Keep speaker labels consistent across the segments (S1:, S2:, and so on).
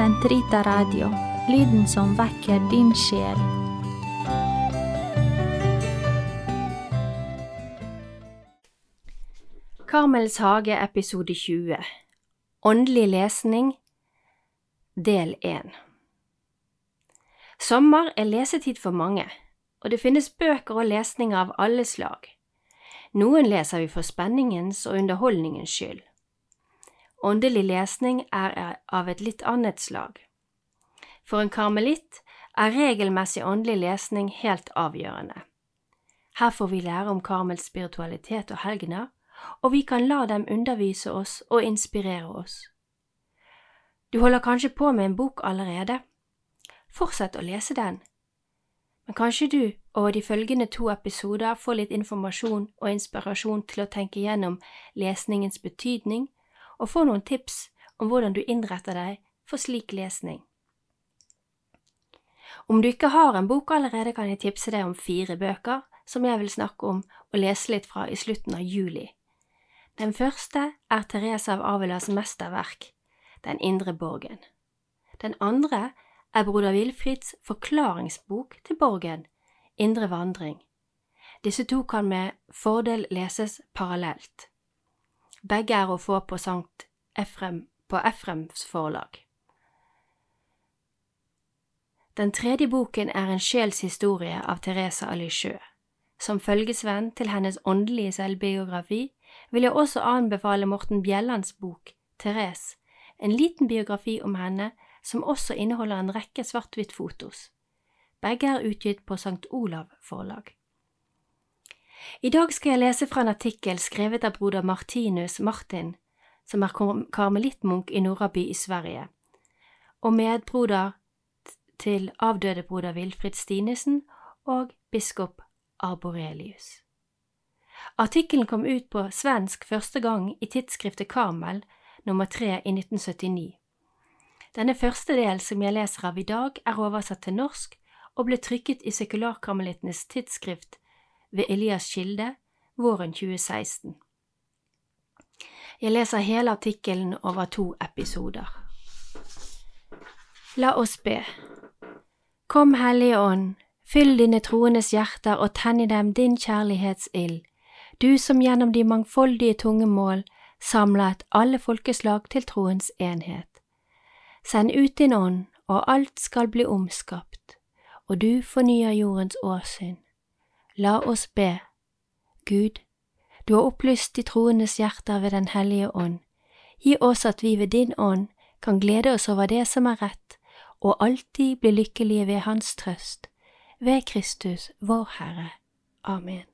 S1: Sentrita Radio, lyden som vekker din sjel.
S2: Karmels hage episode 20 Åndelig lesning Del 1 Sommer er lesetid for mange, og det finnes bøker og lesninger av alle slag. Noen leser vi for spenningens og underholdningens skyld. Åndelig lesning er av et litt annet slag. For en karmelitt er regelmessig åndelig lesning helt avgjørende. Her får vi lære om Karmels spiritualitet og helgener, og vi kan la dem undervise oss og inspirere oss. Du holder kanskje på med en bok allerede. Fortsett å lese den. Men kanskje du over de følgende to episoder får litt informasjon og inspirasjon til å tenke gjennom lesningens betydning, og få noen tips om hvordan du innretter deg for slik lesning. Om du ikke har en bok allerede, kan jeg tipse deg om fire bøker som jeg vil snakke om og lese litt fra i slutten av juli. Den første er Therese av Avilas mesterverk, Den indre borgen. Den andre er broder Wilfrids forklaringsbok til borgen, Indre vandring. Disse to kan med fordel leses parallelt. Begge er å få på Sankt Efrem på Efrems forlag. Den tredje boken er en sjels historie av Therese Alysjø. Som følgesvenn til hennes åndelige selvbiografi vil jeg også anbefale Morten Bjellands bok Therese, en liten biografi om henne som også inneholder en rekke svart-hvitt-fotos. Begge er utgitt på St. Olav forlag. I dag skal jeg lese fra en artikkel skrevet av broder Martinus Martin, som er karmelittmunk i Nordaby i Sverige, og medbroder til avdøde broder Wilfrid Stinesen og biskop Arborelius. Artikkelen kom ut på svensk første gang i tidsskriftet Karmel nummer tre i 1979. Denne første del som jeg leser av i dag, er oversatt til norsk og ble trykket i Sekularkarmelittenes tidsskrift ved Elias Kilde våren 2016. Jeg leser hele artikkelen over to episoder. La oss be. Kom, Hellige Ånd, fyll dine troendes hjerter og tenn i dem din kjærlighetsild, du som gjennom de mangfoldige tungemål samlet alle folkeslag til troens enhet. Send ut din ånd, og alt skal bli omskapt, og du fornyer jordens åsyn. La oss be. Gud, du har opplyst de troendes hjerter ved Den hellige ånd. Gi oss at vi ved din ånd kan glede oss over det som er rett, og alltid bli lykkelige ved Hans trøst. Ved Kristus, vår Herre. Amen.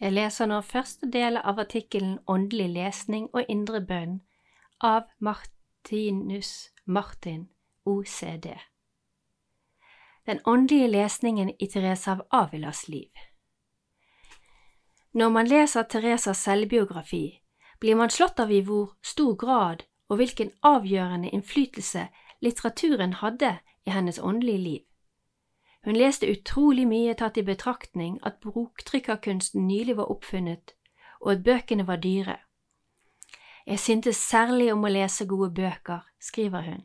S2: Jeg leser nå første del av artikkelen Åndelig lesning og indre bønn av Martinus Martin, OCD. Den åndelige lesningen i Teresa av Avilas liv. Når man leser Teresas selvbiografi, blir man slått av i hvor stor grad og hvilken avgjørende innflytelse litteraturen hadde i hennes åndelige liv. Hun leste utrolig mye tatt i betraktning at boktrykkerkunsten nylig var oppfunnet, og at bøkene var dyre. Jeg syntes særlig om å lese gode bøker, skriver hun.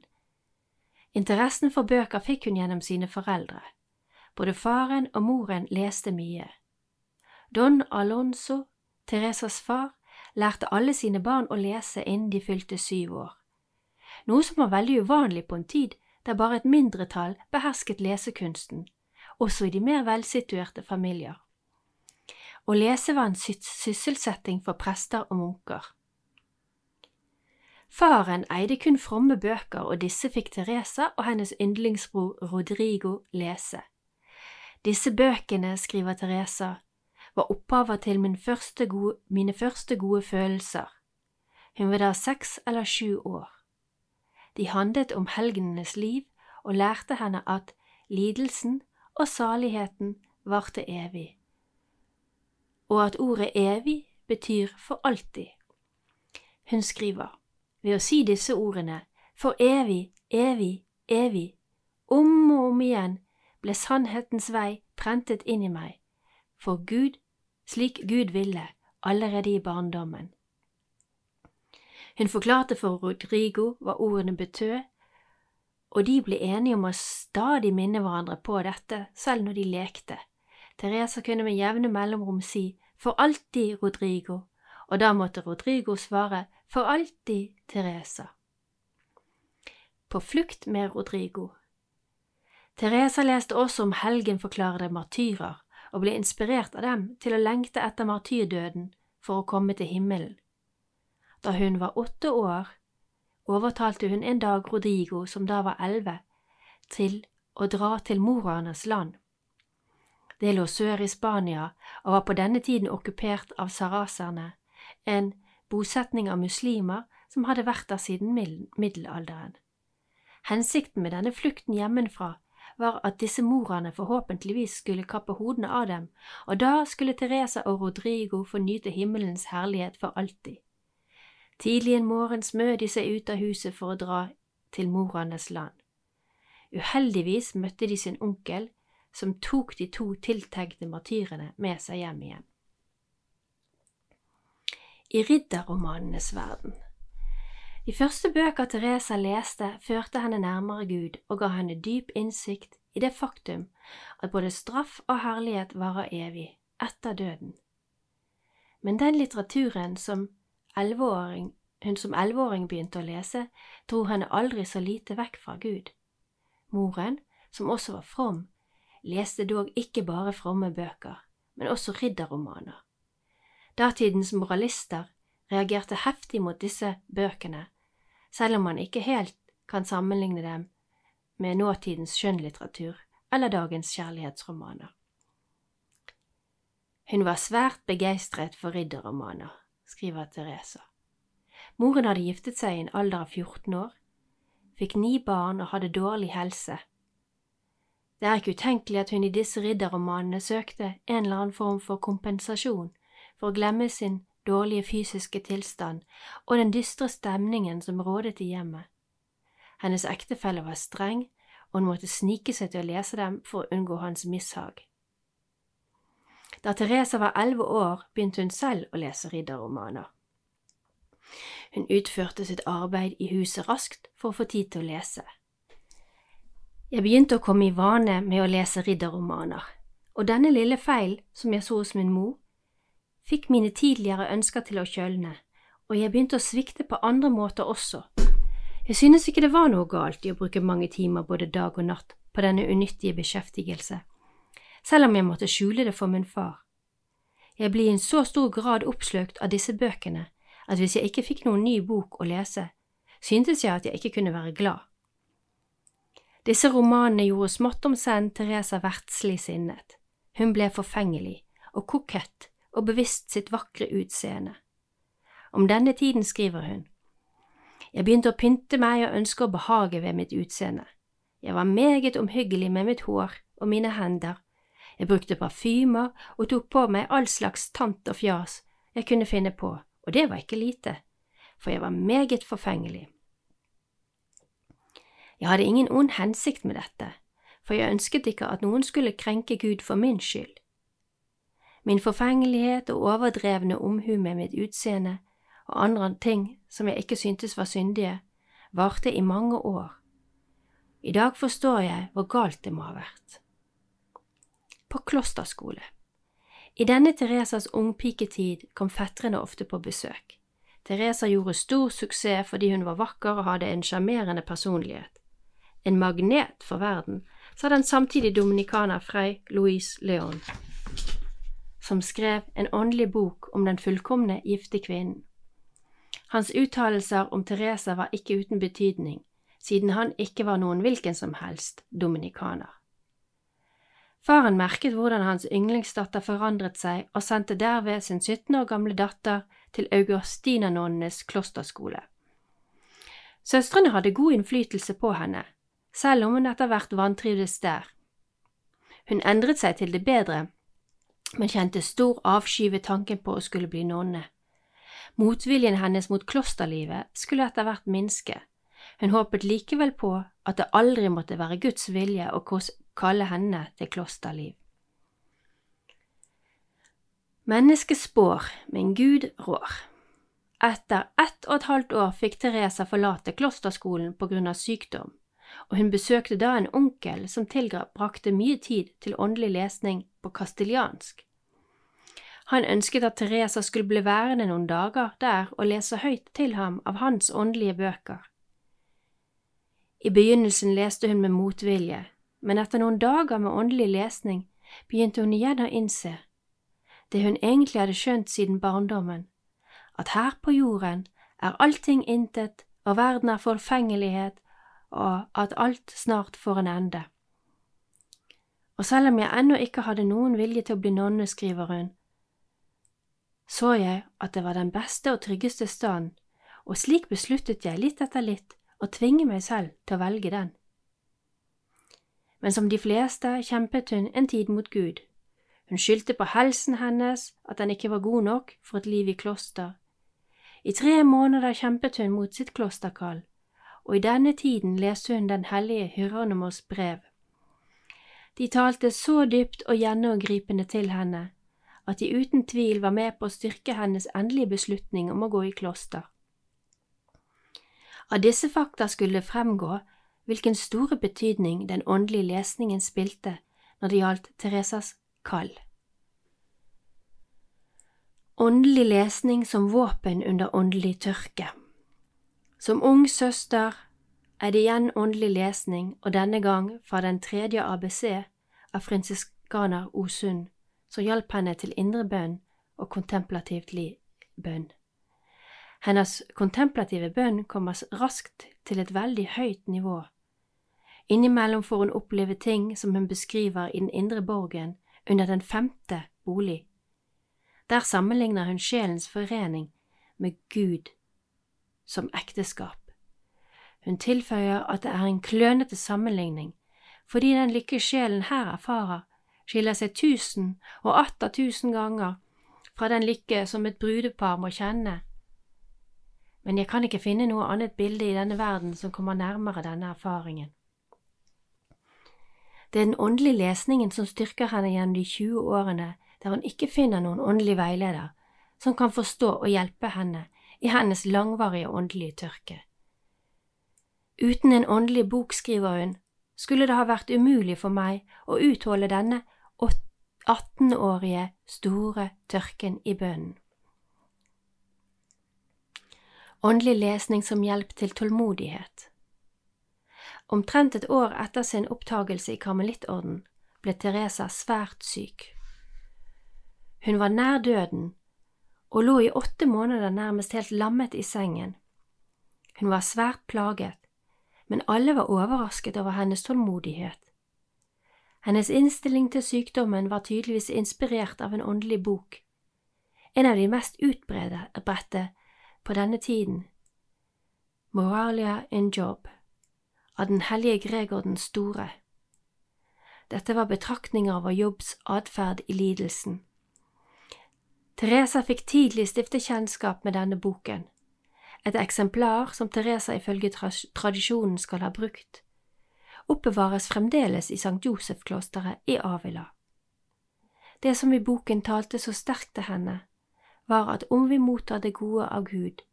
S2: Interessen for bøker fikk hun gjennom sine foreldre. Både faren og moren leste mye. Don Alonso, Teresas far, lærte alle sine barn å lese innen de fylte syv år, noe som var veldig uvanlig på en tid der bare et mindretall behersket lesekunsten, også i de mer velsituerte familier. Å lese var en sysselsetting for prester og munker. Faren eide kun fromme bøker, og disse fikk Teresa og hennes yndlingsbror Rodrigo lese. Disse bøkene, skriver Teresa, var opphavet til min første gode, mine første gode følelser. Hun var da seks eller sju år. De handlet om helgenenes liv og lærte henne at lidelsen og saligheten varte evig, og at ordet evig betyr for alltid. Hun skriver ved å si disse ordene, for evig, evig, evig, om og om igjen ble sannhetens vei prentet inn i meg, for Gud, slik Gud ville, allerede i barndommen. Hun forklarte for Rodrigo hva ordene betød, og de ble enige om å stadig minne hverandre på dette, selv når de lekte. Teresa kunne med jevne mellomrom si For alltid, Rodrigo, og da måtte Rodrigo svare For alltid, Teresa. På flukt med Rodrigo. Teresa leste også om helgenforklarede martyrer og ble inspirert av dem til å lengte etter martyrdøden for å komme til himmelen. Da hun var åtte år, overtalte hun en dag Rodrigo, som da var elleve, til å dra til morernes land. Det lå sør i Spania og var på denne tiden okkupert av saraserne, en bosetning av muslimer som hadde vært der siden middelalderen. Hensikten med denne flukten hjemmefra var at disse morene forhåpentligvis skulle kappe hodene av dem, og da skulle Teresa og Rodrigo få nyte himmelens herlighet for alltid. Tidlig en morgen smød de seg ut av huset for å dra til moranes land. Uheldigvis møtte de sin onkel, som tok de to tiltenkte martyrene med seg hjem igjen. I ridderromanenes verden De første bøker Teresa leste, førte henne nærmere Gud og ga henne dyp innsikt i det faktum at både straff og herlighet varer evig, etter døden. Men den litteraturen som hun som elleveåring begynte å lese, dro henne aldri så lite vekk fra Gud. Moren, som også var from, leste dog ikke bare fromme bøker, men også ridderromaner. Datidens moralister reagerte heftig mot disse bøkene, selv om man ikke helt kan sammenligne dem med nåtidens skjønnlitteratur eller dagens kjærlighetsromaner. Hun var svært begeistret for ridderromaner, skriver Teresa. Moren hadde giftet seg i en alder av 14 år, fikk ni barn og hadde dårlig helse. Det er ikke utenkelig at hun i disse ridderromanene søkte en eller annen form for kompensasjon for å glemme sin dårlige fysiske tilstand og den dystre stemningen som rådet i hjemmet. Hennes ektefelle var streng, og hun måtte snike seg til å lese dem for å unngå hans mishag. Da Teresa var elleve år, begynte hun selv å lese ridderromaner. Hun utførte sitt arbeid i huset raskt for å få tid til å lese. Jeg begynte å komme i vane med å lese ridderromaner, og denne lille feil som jeg så hos min mor, fikk mine tidligere ønsker til å kjølne, og jeg begynte å svikte på andre måter også. Jeg synes ikke det var noe galt i å bruke mange timer både dag og natt på denne unyttige beskjeftigelse, selv om jeg måtte skjule det for min far. Jeg ble i en så stor grad oppslukt av disse bøkene at hvis jeg ikke fikk noen ny bok å lese, syntes jeg at jeg ikke kunne være glad. Disse romanene gjorde smått om senn Teresa verdslig sinnet. Hun ble forfengelig og kokett og bevisst sitt vakre utseende. Om denne tiden skriver hun. Jeg begynte å pynte meg og ønske å behage ved mitt utseende. Jeg var meget omhyggelig med mitt hår og mine hender. Jeg brukte parfymer og tok på meg all slags tant og fjas jeg kunne finne på, og det var ikke lite, for jeg var meget forfengelig. Jeg hadde ingen ond hensikt med dette, for jeg ønsket ikke at noen skulle krenke Gud for min skyld. Min forfengelighet og overdrevne omhu med mitt utseende og andre ting som jeg ikke syntes var syndige, varte i mange år. I dag forstår jeg hvor galt det må ha vært. På klosterskole. I denne Teresas ungpiketid kom fetterne ofte på besøk. Teresa gjorde stor suksess fordi hun var vakker og hadde en sjarmerende personlighet. En magnet for verden, sa den samtidig dominikaner Frei Louise Leon, som skrev en åndelig bok om den fullkomne gifte kvinnen. Hans uttalelser om Teresa var ikke uten betydning, siden han ikke var noen hvilken som helst dominikaner. Faren merket hvordan hans yndlingsdatter forandret seg, og sendte derved sin 17 år gamle datter til Augustinanonnenes klosterskole. Søstrene hadde god innflytelse på henne, selv om hun etter hvert vantrivdes der. Hun endret seg til det bedre, men kjente stor avsky ved tanken på å skulle bli nonne. Motviljen hennes mot klosterlivet skulle etter hvert minske. Hun håpet likevel på at det aldri måtte være Guds vilje å kalle henne til klosterliv. Menneskespår, men Gud rår. Etter ett og et halvt år fikk Teresa forlate klosterskolen på grunn av sykdom, og hun besøkte da en onkel som tilbrakte mye tid til åndelig lesning på kastiljansk. Han ønsket at Teresa skulle bli værende noen dager der og lese høyt til ham av hans åndelige bøker. I begynnelsen leste hun med motvilje, men etter noen dager med åndelig lesning begynte hun igjen å innse det hun egentlig hadde skjønt siden barndommen, at her på jorden er allting intet og verden er forfengelighet og at alt snart får en ende. Og selv om jeg ennå ikke hadde noen vilje til å bli nonne, skriver hun, så jeg at det var den beste og tryggeste stand, og slik besluttet jeg litt etter litt å tvinge meg selv til å velge den. Men som de fleste kjempet hun en tid mot Gud. Hun skyldte på helsen hennes, at den ikke var god nok for et liv i kloster. I tre måneder kjempet hun mot sitt klosterkall, og i denne tiden leste hun den hellige Hieronymus brev. De talte så dypt og gjennomgripende til henne at de uten tvil var med på å styrke hennes endelige beslutning om å gå i kloster. Av disse fakta skulle det fremgå hvilken store betydning den åndelige lesningen spilte når det gjaldt Teresas kall. Åndelig lesning som våpen under åndelig tørke Som ung søster er det igjen åndelig lesning, og denne gang fra den tredje ABC av fransiskaner Osund, som hjalp henne til indre bønn og kontemplativt bønn. Hennes kontemplative bønn kommer raskt til et veldig høyt nivå. Innimellom får hun oppleve ting som hun beskriver i den indre borgen under den femte bolig. Der sammenligner hun sjelens forening med Gud som ekteskap. Hun tilføyer at det er en klønete sammenligning, fordi den lykke sjelen her erfarer, skiller seg tusen og atter tusen ganger fra den lykke som et brudepar må kjenne men jeg kan ikke finne noe annet bilde i denne verden som kommer nærmere denne erfaringen. Det er den åndelige lesningen som styrker henne gjennom de 20 årene der hun ikke finner noen åndelig veileder som kan forstå og hjelpe henne i hennes langvarige åndelige tørke. Uten en åndelig bok, skriver hun, skulle det ha vært umulig for meg å utholde denne 18-årige store tørken i bønnen. Åndelig lesning som hjelp til tålmodighet. Omtrent et år etter sin opptagelse i karmelittorden ble Teresa svært syk. Hun var nær døden og lå i åtte måneder nærmest helt lammet i sengen. Hun var svært plaget, men alle var overrasket over hennes tålmodighet. Hennes innstilling til sykdommen var tydeligvis inspirert av en åndelig bok, en av de mest utbredte på denne tiden, Moralia in Job, av den hellige Gregor den store. Dette var betraktninger over Jobbs atferd i lidelsen. Teresa fikk tidlig stifte kjennskap med denne boken, et eksemplar som Teresa ifølge tradisjonen skal ha brukt, oppbevares fremdeles i St. Josef-klosteret i Avila. Det som i boken talte så sterkt til henne, var at om vi mottar det gode av Gud,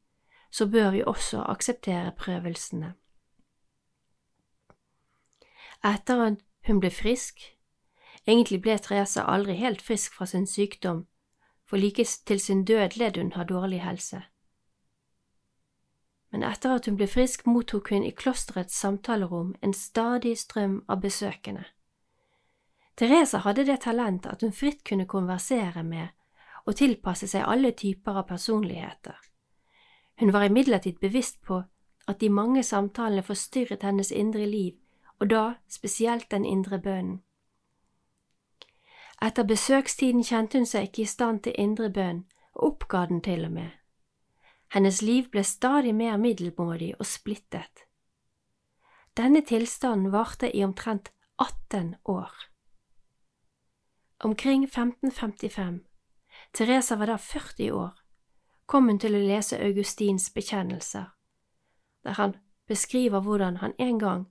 S2: så bør vi også akseptere prøvelsene. Etter at hun ble frisk, egentlig ble Therese aldri helt frisk fra sin sykdom, for like til sin død led hun av dårlig helse. Men etter at hun ble frisk, mottok hun i klosterets samtalerom en stadig strøm av besøkende. Therese hadde det talent at hun fritt kunne konversere med og tilpasse seg alle typer av personligheter. Hun var imidlertid bevisst på at de mange samtalene forstyrret hennes indre liv, og da spesielt den indre bønnen. Etter besøkstiden kjente hun seg ikke i stand til indre bønn, og oppga den til og med. Hennes liv ble stadig mer middelmådig og splittet. Denne tilstanden varte i omtrent 18 år. Omkring 1555 Teresa var da 40 år, kom hun til å lese Augustins bekjennelser, der han beskriver hvordan han en gang,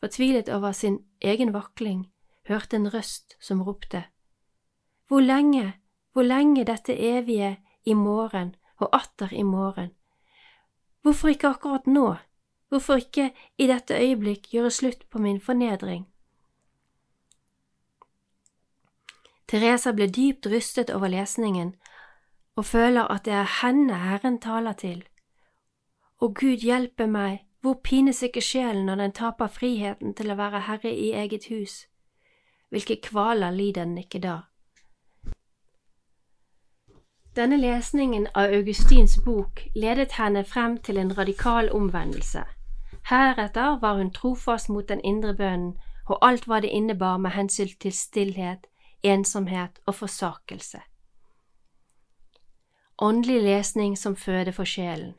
S2: fortvilet over sin egen vakling, hørte en røst som ropte, Hvor lenge, hvor lenge dette evige i morgen og atter i morgen. Hvorfor ikke akkurat nå? Hvorfor ikke i dette øyeblikk gjøre slutt på min fornedring? Teresa ble dypt rystet over lesningen og føler at det er henne Herren taler til. Og Gud hjelpe meg, hvor pines ikke sjelen når den taper friheten til å være herre i eget hus? Hvilke kvaler lider den ikke da? Denne lesningen av Augustins bok ledet henne frem til en radikal omvendelse. Heretter var hun trofast mot den indre bønnen og alt hva det innebar med hensyn til stillhet, ensomhet og forsakelse. Åndelig lesning som føde for sjelen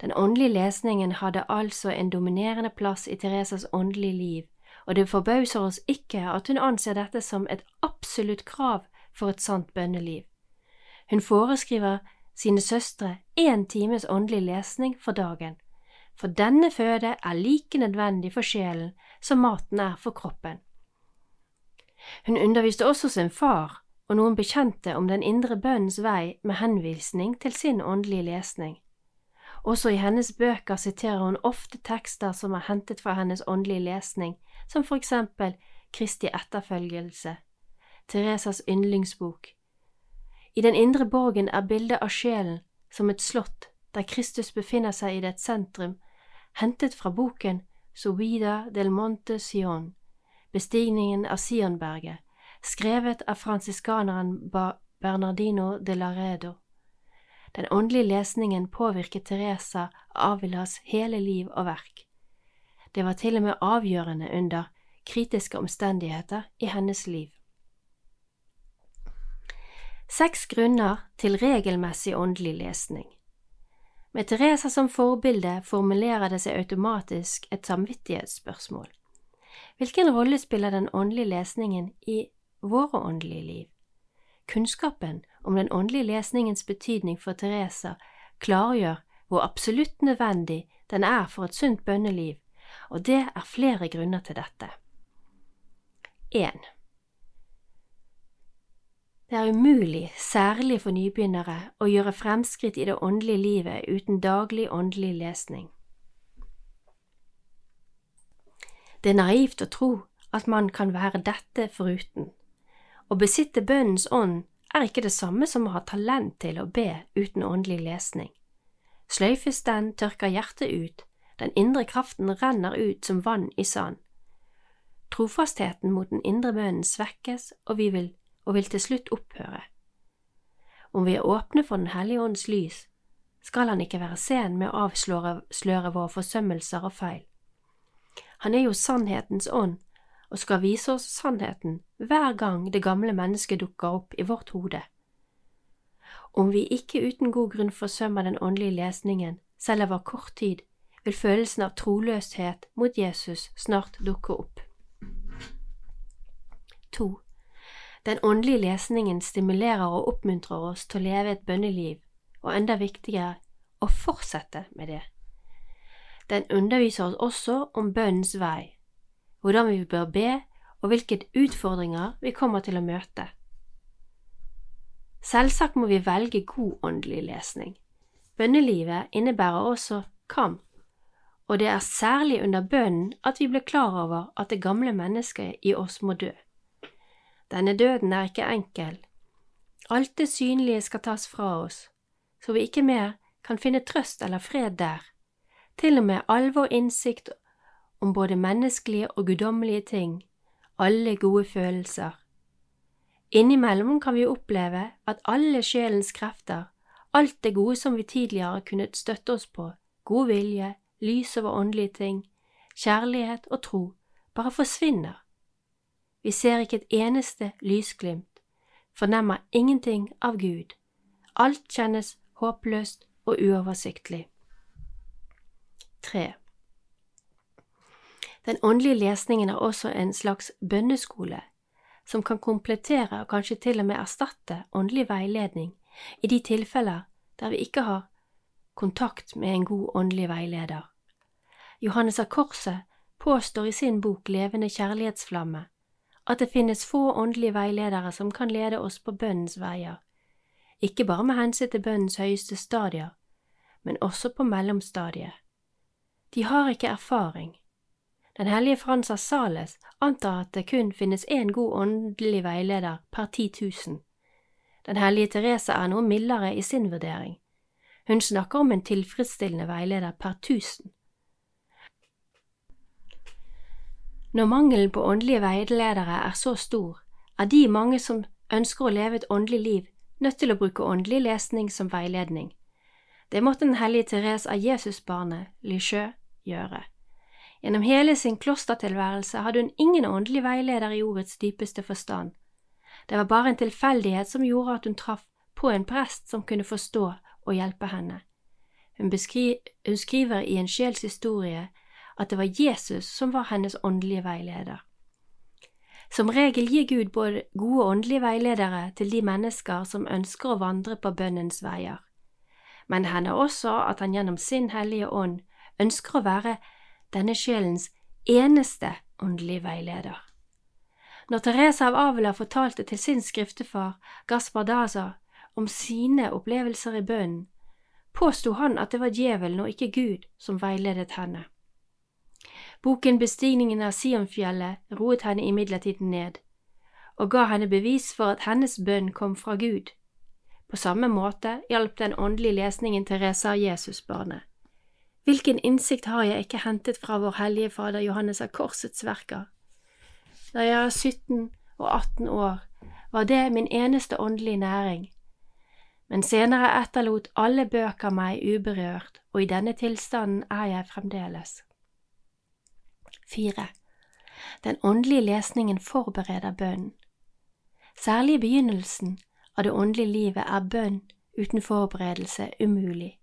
S2: Den åndelige lesningen hadde altså en dominerende plass i Teresas åndelige liv, og det forbauser oss ikke at hun anser dette som et absolutt krav for et sant bønneliv. Hun foreskriver sine søstre én times åndelig lesning for dagen, for denne føde er like nødvendig for sjelen som maten er for kroppen. Hun underviste også sin far og noen bekjente om den indre bønnens vei med henvisning til sin åndelige lesning. Også i hennes bøker siterer hun ofte tekster som er hentet fra hennes åndelige lesning, som for eksempel Kristi etterfølgelse, Teresas yndlingsbok. I den indre borgen er bildet av sjelen som et slott der Kristus befinner seg i dets sentrum, hentet fra boken Subida del Monte Sion, Bestigningen av Sionberget, skrevet av fransiskaneren Bernardino de Laredo. Den åndelige lesningen påvirket Teresa Avilas hele liv og verk. Det var til og med avgjørende under kritiske omstendigheter i hennes liv. Seks grunner til regelmessig åndelig lesning Med Teresa som forbilde formulerer det seg automatisk et samvittighetsspørsmål. Hvilken rolle spiller den åndelige lesningen i våre åndelige liv? Kunnskapen om den åndelige lesningens betydning for Teresa klargjør hvor absolutt nødvendig den er for et sunt bønneliv, og det er flere grunner til dette. 1. Det er umulig, særlig for nybegynnere, å gjøre fremskritt i det åndelige livet uten daglig åndelig lesning. Det er naivt å tro at man kan være dette foruten. Å besitte bønnens ånd er ikke det samme som å ha talent til å be uten åndelig lesning. Sløyfes den, tørker hjertet ut, den indre kraften renner ut som vann i sand. Trofastheten mot den indre bønnen svekkes, og vi vil, og vil til slutt opphøre. Om vi er åpne for Den hellige ånds lys, skal han ikke være sen med å avsløre våre forsømmelser og feil. Han er jo sannhetens ånd og skal vise oss sannheten hver gang det gamle mennesket dukker opp i vårt hode. Om vi ikke uten god grunn forsømmer den åndelige lesningen, selv over kort tid, vil følelsen av troløshet mot Jesus snart dukke opp. 2. Den åndelige lesningen stimulerer og oppmuntrer oss til å leve et bønneliv, og enda viktigere, å fortsette med det. Den underviser oss også om bønnens vei, hvordan vi bør be, og hvilke utfordringer vi kommer til å møte. Selvsagt må vi velge god åndelig lesning. Bønnelivet innebærer også kamp, og det er særlig under bønnen at vi blir klar over at det gamle mennesket i oss må dø. Denne døden er ikke enkel. Alt det synlige skal tas fra oss, så vi ikke mer kan finne trøst eller fred der. Til og med all vår innsikt om både menneskelige og guddommelige ting, alle gode følelser. Innimellom kan vi oppleve at alle sjelens krefter, alt det gode som vi tidligere kunne støtte oss på, god vilje, lys over åndelige ting, kjærlighet og tro, bare forsvinner. Vi ser ikke et eneste lysglimt, fornemmer ingenting av Gud. Alt kjennes håpløst og uoversiktlig. 3. Den åndelige lesningen er også en slags bønneskole, som kan komplettere og kanskje til og med erstatte åndelig veiledning i de tilfeller der vi ikke har kontakt med en god åndelig veileder. Johannes av Korset påstår i sin bok Levende kjærlighetsflamme at det finnes få åndelige veiledere som kan lede oss på bønnens veier. ikke bare med hensyn til bønnens høyeste stadier, men også på mellomstadiet. De har ikke erfaring. Den hellige Frans av Sales antar at det kun finnes én god åndelig veileder per ti tusen. Den hellige Therese er noe mildere i sin vurdering. Hun snakker om en tilfredsstillende veileder per tusen. Når mangelen på åndelige veiledere er så stor, er de mange som ønsker å leve et åndelig liv, nødt til å bruke åndelig lesning som veiledning. Det måtte den hellige Therese av Jesusbarnet, Lisieux, gjøre. Gjennom hele sin klostertilværelse hadde hun ingen åndelig veileder i ordets dypeste forstand. Det var bare en tilfeldighet som gjorde at hun traff på en prest som kunne forstå og hjelpe henne. Hun, hun skriver i en sjels historie at det var Jesus som var hennes åndelige veileder. Som regel gir Gud både gode åndelige veiledere til de mennesker som ønsker å vandre på bønnens veier, men det hender også at han gjennom sin hellige ånd ønsker å være denne sjelens eneste åndelige veileder. Når Teresa av Avila fortalte til sin skriftefar Gaspar Daza om sine opplevelser i bønnen, påsto han at det var djevelen og ikke Gud som veiledet henne. Boken Bestigningen av Sionfjellet roet henne imidlertid ned, og ga henne bevis for at hennes bønn kom fra Gud. På samme måte hjalp den åndelige lesningen Teresa av Jesusbarnet. Hvilken innsikt har jeg ikke hentet fra vår hellige Fader Johannes av Korsets verker? Da jeg var 17 og 18 år, var det min eneste åndelige næring, men senere etterlot alle bøker meg uberørt, og i denne tilstanden er jeg fremdeles. 4. Den åndelige lesningen forbereder bønnen. Særlig i begynnelsen av det åndelige livet er bønn uten forberedelse umulig.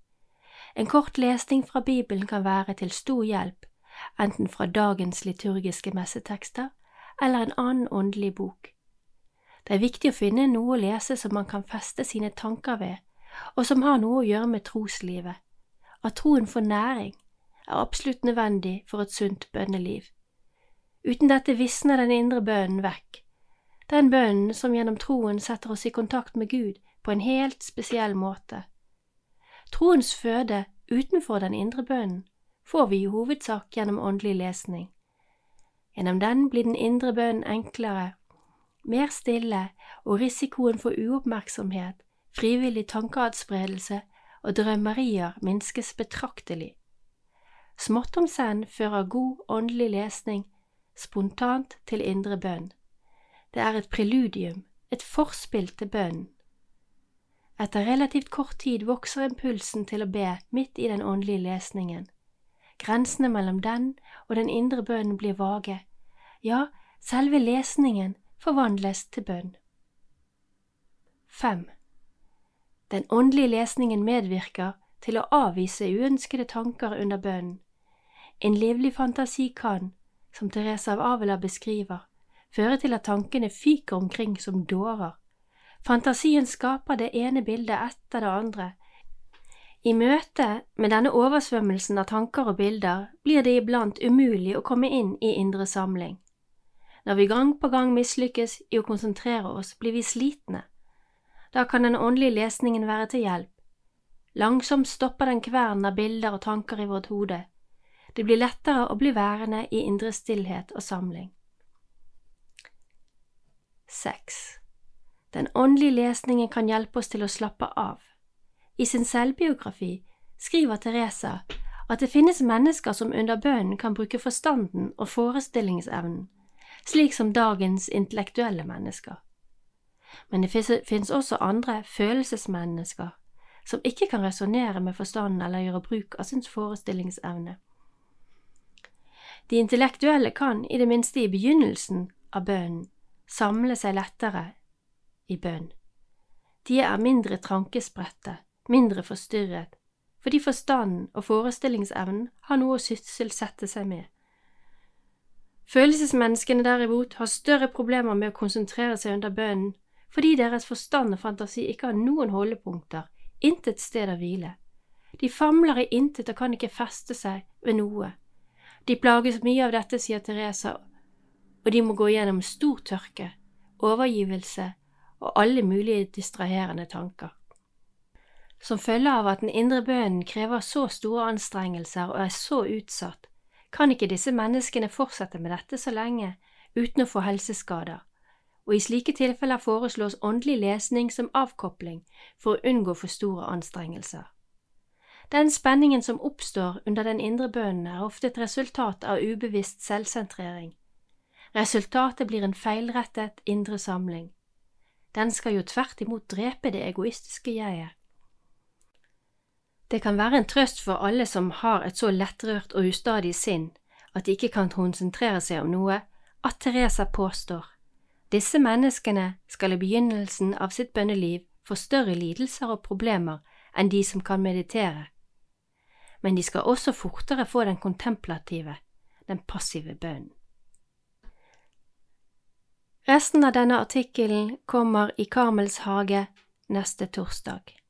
S2: En kort lesning fra Bibelen kan være til stor hjelp, enten fra dagens liturgiske messetekster eller en annen åndelig bok. Det er viktig å finne noe å lese som man kan feste sine tanker ved, og som har noe å gjøre med troslivet. At troen får næring, er absolutt nødvendig for et sunt bønneliv. Uten dette visner den indre bønnen vekk, den bønnen som gjennom troen setter oss i kontakt med Gud på en helt spesiell måte. Troens føde utenfor den indre bønnen får vi i hovedsak gjennom åndelig lesning. Gjennom den blir den indre bønnen enklere, mer stille, og risikoen for uoppmerksomhet, frivillig tankeadspredelse og drømmerier minskes betraktelig. Smått om senn fører god åndelig lesning spontant til indre bønn. Det er et preludium, et forspill til bønnen. Etter relativt kort tid vokser impulsen til å be midt i den åndelige lesningen. Grensene mellom den og den indre bønnen blir vage, ja, selve lesningen forvandles til bønn. 5. Den åndelige lesningen medvirker til å avvise uønskede tanker under bønnen. En livlig fantasi kan, som Therese av Avila beskriver, føre til at tankene fyker omkring som dårer. Fantasien skaper det ene bildet etter det andre. I møte med denne oversvømmelsen av tanker og bilder blir det iblant umulig å komme inn i indre samling. Når vi gang på gang mislykkes i å konsentrere oss, blir vi slitne. Da kan den åndelige lesningen være til hjelp. Langsomt stopper den kvernen av bilder og tanker i vårt hode. Det blir lettere å bli værende i indre stillhet og samling. 6. Den åndelige lesningen kan hjelpe oss til å slappe av. I sin selvbiografi skriver Teresa at det finnes mennesker som under bønnen kan bruke forstanden og forestillingsevnen, slik som dagens intellektuelle mennesker. Men det finnes også andre følelsesmennesker som ikke kan resonnere med forstanden eller gjøre bruk av sin forestillingsevne. De intellektuelle kan, i det minste i begynnelsen av bønnen, samle seg lettere i bønn. De er mindre trankespredte, mindre forstyrret, fordi forstanden og forestillingsevnen har noe å sysselsette seg med. Følelsesmenneskene derimot har større problemer med å konsentrere seg under bønnen fordi deres forstand og fantasi ikke har noen holdepunkter, intet sted å hvile. De famler i intet og kan ikke feste seg ved noe. De plages mye av dette, sier Teresa, og de må gå gjennom stor tørke, overgivelse og alle mulige distraherende tanker. Som følge av at den indre bønnen krever så store anstrengelser og er så utsatt, kan ikke disse menneskene fortsette med dette så lenge uten å få helseskader, og i slike tilfeller foreslås åndelig lesning som avkopling for å unngå for store anstrengelser. Den spenningen som oppstår under den indre bønnen, er ofte et resultat av ubevisst selvsentrering. Resultatet blir en feilrettet indre samling. Den skal jo tvert imot drepe det egoistiske jeget. Det kan være en trøst for alle som har et så lettrørt og ustadig sinn at de ikke kan konsentrere seg om noe, at Teresa påstår disse menneskene skal i begynnelsen av sitt bønneliv få større lidelser og problemer enn de som kan meditere, men de skal også fortere få den kontemplative, den passive bønnen. Resten av denne artikkelen kommer i Karmels hage neste torsdag.